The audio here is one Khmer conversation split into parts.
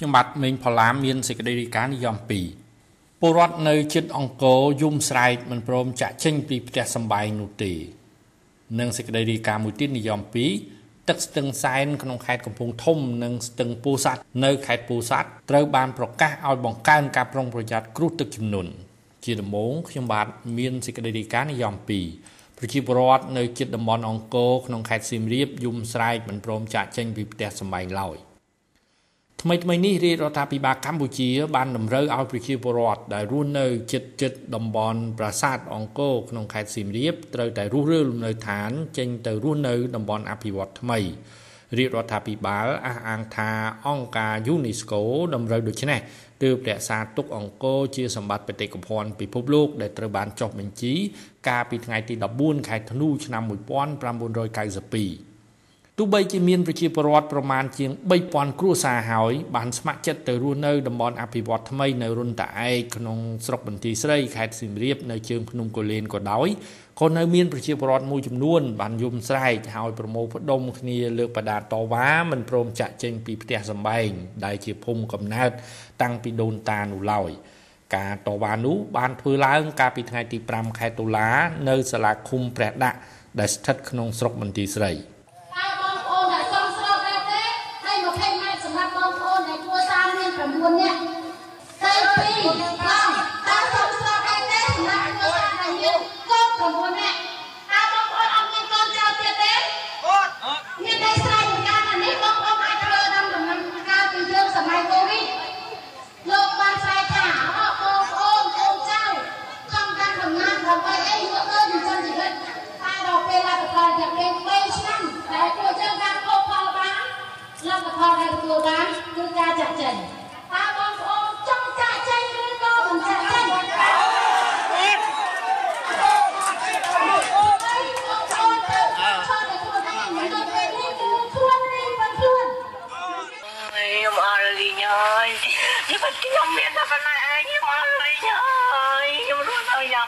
ខ្ញុំបាទមេងផល្លាមានសេចក្តីរាយការណ៍និយម2ពលរដ្ឋនៅជិតអង្គរយំស្រែកមិនព្រមចាក់ចេញពីផ្ទះសម្បែងនោះទេនិងសេចក្តីរាយការណ៍មួយទៀតនិយម2ទឹកស្ទឹងសែនក្នុងខេត្តកំពង់ធំនិងស្ទឹងពោធិ៍សាត់នៅខេត្តពោធិ៍សាត់ត្រូវបានប្រកាសឲ្យបង្កើនការប្រុងប្រយ័ត្នគ្រោះទឹកជំនន់ជាដំបូងខ្ញុំបាទមានសេចក្តីរាយការណ៍និយម2ប្រជាពលរដ្ឋនៅជិតតំបន់អង្គរក្នុងខេត្តសៀមរាបយំស្រែកមិនព្រមចាក់ចេញពីផ្ទះសម្បែងឡើយ។ ថ្មីថ្មីនេះរាជរដ្ឋាភិបាលកម្ពុជា បានតម្រូវឲ្យប្រជាពលរដ្ឋដែលរស់នៅជិតជិតតំបន់ប្រាសាទអង្គរក្នុងខេត្តសៀមរាបត្រូវតែរុះរើលំនៅឋាន ចេញទៅរស់នៅតំបន់អភិវឌ្ឍថ្មីរាជរដ្ឋាភិបាលអះអាងថាអង្គការ UNESCO តម្រូវដូច្នេះទើបរក្សាទុកអង្គរជាសម្បត្តិបេតិកភណ្ឌពិភពលោកដែលត្រូវបានចុះបញ្ជីកាលពីថ្ងៃទី14ខែធ្នូឆ្នាំ1992 ទោះបីជាមានប្រជាពលរដ្ឋប្រមាណជាង3000គ្រួសារហើយបានស្ម័គ្រចិត្តទៅរស់នៅតំបន់អភិវឌ្ឍថ្មីនៅរុនតាឯកក្នុងស្រុកបន្ទាយស្រីខេត្តសៀមរាបនៅជើងភ្នំកូលែនក៏ដោយក៏នៅមានប្រជាពលរដ្ឋមួយចំនួនបានយំស្រែកហើយប្រមូលផ្ដុំគ្នាលើកបដាតវ៉ាមិនព្រមចាក់ចេញពីផ្ទះសម្បែងដែលជាភូមិកំណើតតាំងពីដូនតានោះឡើយការតវ៉ានោះបានធ្វើឡើងកាលពីថ្ងៃទី5ខែតុលា នៅសាលាឃុំព្រះដាក់ដែលស្ថិតក្នុងស្រុកបន្ទាយស្រី។ ខ្ញុំ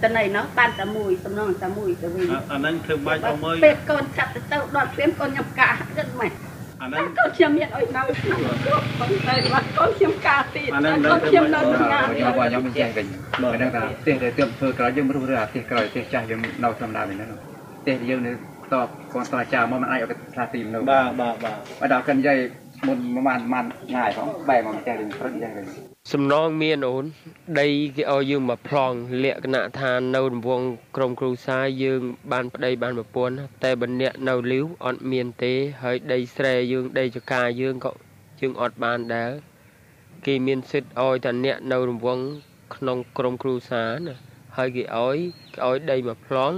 អើយជួយគេទៅផងខ្ញុំខំណាអូយអូយអូយខ្ញុំអើគឺដីផ្ទះខ្ញុំ2គ្រឿងដី1ឡូតែខ្ញុំអុយទៅណៃនោះបានតែមួយសំណងតែមួយទៅវិញអាហ្នឹងធ្វើបាច់អស់មើលពេលកូនឆាប់ទៅទៅដល់ព្រាមកូនខ្ញុំកាគិតម៉េចអាហ្នឹងកូនខ្ញុំមានអុយនៅក្នុងគ្រប់បងទៅបាត់កូនខ្ញុំកាទៀតអាហ្នឹងកូនខ្ញុំនៅក្នុងងានខ្ញុំបាទខ្ញុំមិនចេះវិញមិនដឹងថាផ្ទះដែលទើបធ្វើក្រោយយើងរស់រើអាផ្ទះក្រោយផ្ទះចាស់យើងនៅធម្មតាវិញហ្នឹងផ្ទះយើងនៅតបកូនតចាមកមិនអាចឲ្យផ្លាទីនៅបាទបាទបាទបើដល់កិនយាយ មុនប្រហែលប្រហែលងាយផងបែរមកចេះវិញព្រឹកចេះវិញសំណងមានអូនដីគេឲ្យយើងមកប្លង់លក្ខណៈថានៅរង្វង់ក្រមគ្រូសាយើង បានប្តីបានប្រពន្ធតែបើអ្នកនៅលីវអត់មានទេ ហើយដីស្រែយើងដីចកាយើងក៏យើងអត់បានដែរគេមានសិទ្ធឲ្យតែអ្នកនៅរង្វង់ក្នុងក្រមគ្រូសាណាហើយគេឲ្យគេឲ្យដីមកប្លង់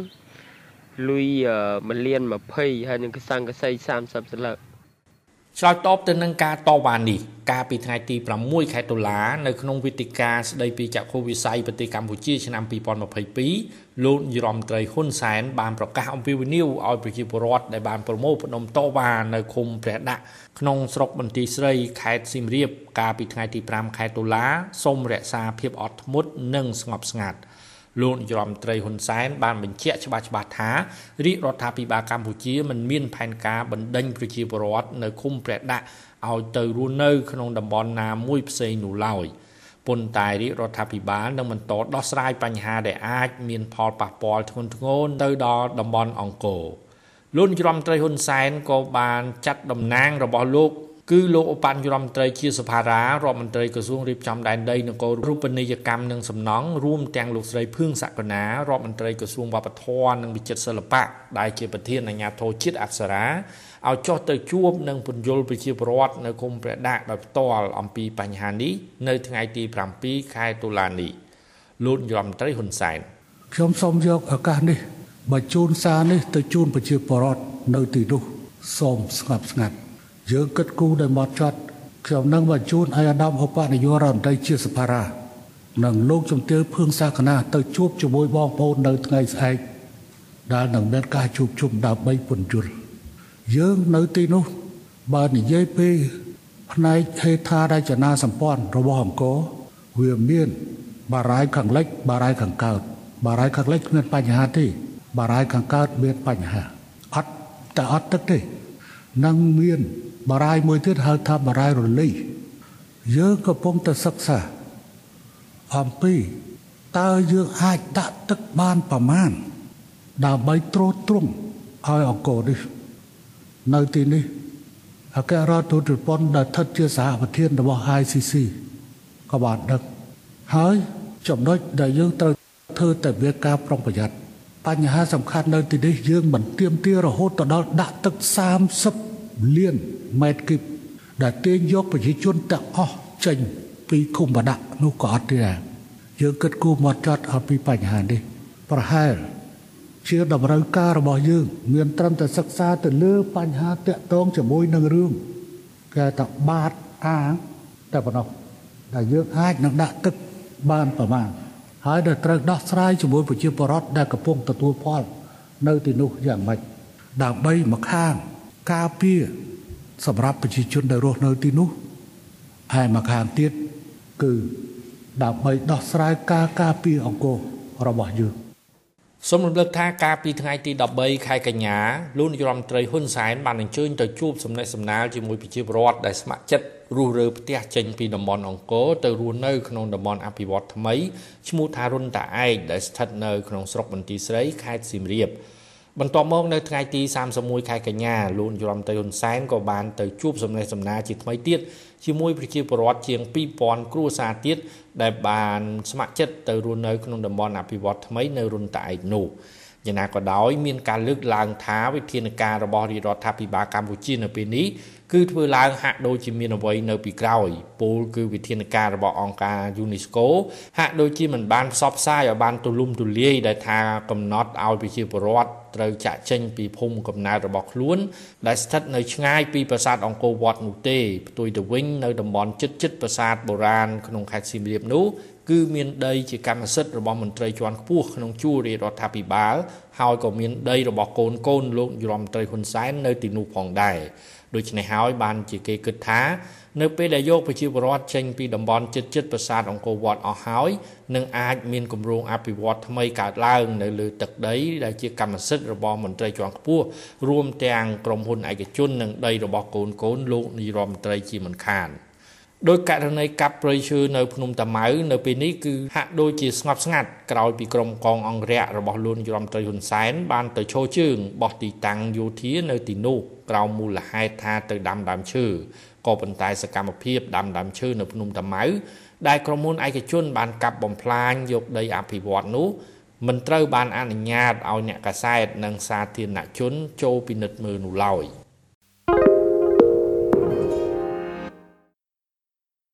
លុយ1លាន20ហើយនឹងកសង្កសី30សន្លឹក ឆ្លើយតបទៅនឹងការតវ៉ានេះកាលពីថ្ងៃទី6ខែតុលានៅក្នុងវេទិកាស្ដីពីចក្ខុវិស័យប្រទេសកម្ពុជាឆ្នាំ2022លោកយរមត្រីហ៊ុនសែនបានប្រកាសអំពាវនាវឲ្យប្រជាពលរដ្ឋដែលបានប្រមូលផ្ដុំតវ៉ានៅឃុំព្រះដាក់ក្នុងស្រុកបន្ទាយស្រីខេត្តសៀមរាបកាលពីថ្ងៃទី5ខែតុលាសូមរក្សាភាពអត់ធ្មត់និងស្ងប់ស្ងាត់ លោកនាយរដ្ឋមន្ត្រីហ៊ុនសែនបានបញ្ជាក់ច្បាស់ច្បាស់ថារាជរដ្ឋាភិបាលកម្ពុជាមិនមានផែនការបណ្ដេញប្រជាពលរដ្ឋនៅឃុំព្រះដាក់ឲ្យទៅរស់នៅក្នុងតំបន់ណាមួយផ្សេងនោះឡើយប៉ុន្តែរាជរដ្ឋាភិបាលនឹងបន្តដោះស្រាយបញ្ហាដែលអាចមានផលប៉ះពាល់ធ្ងន់ធ្ងរទៅដល់តំបន់អង្គរលោកនាយរដ្ឋមន្ត្រីហ៊ុនសែនក៏បានចាត់តំណាងរបស់លោក គឺលោកឧបញ្ញរដ្ឋមន្ត្រីជាសភារារដ្ឋមន្ត្រីក្រសួងរៀបចំដែនដីនគររូបនីយកម្មនិងសំណង់រួមទាំងលោកស្រីភឿងសក្កណារដ្ឋមន្ត្រីក្រសួងវប្បធម៌និងវិចិត្រសិល្បៈដែលជាប្រធានអាជ្ញាធរជាតិអប្សរាឲ្យចុះទៅជួបនិងពន្យល់ប្រជាពលរដ្ឋនៅគុំព្រះដាក់ដោយផ្ទាល់អំពីបញ្ហានេះនៅថ្ងៃទី7ខែតុលានេះលោករដ្ឋមន្ត្រីហ៊ុនសែនខ្ញុំសូមយកឱកាសនេះបញ្ជូនសារនេះទៅជូនប្រជាពលរដ្ឋនៅទីនោះសូមស្ងប់ស្ងាត់ យើងគិតគូរដោយមកចត់ខ្ញុំនឹងបញ្ជូនឲ្យអាដាមឧបនាយករដ្ឋមន្ត្រីជាសភារានិងលោកជំទាវភឿងសាកណាទៅជួបជាមួយបងប្អូននៅថ្ងៃស្អែកដែលនឹងមានការជួបជុំដើម្បីពន្យល់យើងនៅទីនោះបើនិយាយពីផ្នែកហេដ្ឋារចនាសម្ព័ន្ធរបស់អង្គរវាមាន បារាយខាងលិច បារាយខាងកើត បារាយខាងលិចគ្មានបញ្ហាទេ បារាយខាងកើតមានបញ្ហាអត់តែអត់ទឹកទេនឹងមាន បារាយមួយទៀតហៅថាបារាយរលីយើងកំពុងតែសិក្សាអំពីតើយើងអាចដាក់ទឹកបានប្រមាណដើម្បីត្រួតត្រងឲ្យអង្គរនេះនៅទីនេះអគ្គរដ្ឋទូតជប៉ុនដែលស្ថិតជាសហប្រធានរបស់ ICC ក៏បានដឹកហើយចំណុចដែលយើងត្រូវធ្វើតែវាការប្រុងប្រយ័ត្នបញ្ហាសំខាន់នៅទីនេះយើងមិនទៀមទារហូតទៅដល់ដាក់ទឹក30 លានម៉ែត្រគីបដែលទាញយកប្រជាជនទាំងអស់ចេញពីឃុំបដាក់នោះក៏អត់ទេដែរយើងគិតគូរមកចត់អំពីបញ្ហានេះប្រហែលជាតម្រូវការរបស់យើង មានត្រឹមតែសិក្សាទៅលើបញ្ហាតាក់ទងជាមួយនឹងរឿងគេថាបាតអាងតែប៉ុណ្ណោះដែលយើងអាចនឹងដាក់ទឹកបានប្រមាណហើយដែលត្រូវដោះស្រាយជាមួយប្រជាពលរដ្ឋដែលកំពុងទទួលផល នៅទីនោះយ៉ាងម៉េចដើម្បីមកខាង ការពារសម្រាប់ប្រជាជនដែលរស់នៅទីនោះហើយមកខាងទៀតគឺដើម្បីដោះស្រាយការការពារអង្គររបស់យើងសូមរំលឹកថាកាលពីថ្ងៃទី13ខែកញ្ញាលោកនាយរដ្ឋមន្ត្រីហ៊ុនសែនបានអញ្ជើញទៅជួបសំណេះសំណាលជាមួយប្រជាពលរដ្ឋដែលស្ម័គ្រចិត្តរស់រើផ្ទះចេញពីតំបន់អង្គរទៅរស់នៅក្នុងតំបន់អភិវឌ្ឍថ្មីឈ្មោះថារុនតាឯកដែលស្ថិតនៅក្នុងស្រុកបន្ទាយស្រីខេត្តសៀមរាប បន្ទាប់មកនៅថ្ងៃទី31ខែកញ្ញាលោកនាយរដ្ឋមន្ត្រីហ៊ុនសែនក៏បានទៅជួបសំណេះសំណាលជាថ្មីទៀតជាមួយប្រជាពលរដ្ឋជាង2000គ្រួសារទៀតដែលបានស្ម័គ្រចិត្តទៅរស់នៅក្នុងតំបន់អភិវឌ្ឍថ្មីនៅរុនតាឯកនោះ យ៉ាងណាក៏ដោយមានការលើកឡើងថាវិធានការរបស់រាជរដ្ឋាភិបាលកម្ពុជានៅពេលនេះគឺធ្វើឡើងហាក់ដូចជាមានអ្វីនៅពីក្រោយពលគឺវិធានការរបស់អង្គការ UNESCO ហាក់ដូចជាមិនបានផ្សព្វផ្សាយឲ្យបានទូលំទូលាយដែលថាកំណត់ឲ្យប្រជាពលរដ្ឋត្រូវចាក់ចេញពីភូមិកំណើតរបស់ខ្លួនដែលស្ថិតនៅឆ្ងាយពីប្រាសាទអង្គរវត្តនោះទេផ្ទុយទៅវិញនៅតំបន់ជិតជិតប្រាសាទបុរាណក្នុងខេត្តសៀមរាបនោះ គឺមានដីជាកម្មសិទ្ធិរបស់មន្ត្រីជាន់ខ្ពស់ក្នុងជួររាជរដ្ឋាភិបាលហើយក៏មានដីរបស់កូនកូនលោករដ្ឋមន្ត្រីហ៊ុនសែននៅទីនោះផងដែរដូច្នេះហើយបានជាគេគិតថានៅពេលដែលយកប្រជាពលរដ្ឋចេញពីតំបន់ជិតជិតប្រាសាទអង្គរវត្តអស់ហើយនឹងអាចមានគម្រោងអភិវឌ្ឍថ្មីកើតឡើងនៅលើទឹកដីដែលជាកម្មសិទ្ធិរបស់មន្ត្រីជាន់ខ្ពស់រួមទាំងក្រុមហ៊ុនឯកជននិងដីរបស់កូនកូនលោកនាយរដ្ឋមន្ត្រីជាមិនខាន ដោយករណីកាប់ព្រៃឈើនៅភ្នំតាម៉ៅនៅពេលនេះគឺហាក់ដូចជាស្ងប់ស្ងាត់ក្រោយពីក្រុមកងអង្គរៈរបស់លោកនាយរដ្ឋមន្ត្រីហ៊ុនសែនបានទៅឈរជើងបោះទីតាំងយោធានៅទីនោះក្រោមមូលហេតុថាទៅដាំដើមឈើក៏ប៉ុន្តែសកម្មភាពដាំដើមឈើនៅភ្នំតាម៉ៅដែលក្រុមហ៊ុនឯកជនបានកាប់បំផ្លាញយកដីអភិវឌ្ឍនោះមិនត្រូវបានអនុញ្ញាតឲ្យអ្នកកាសែតនិងសាធារណជនចូលពិនិត្យមើលនោះឡើយ។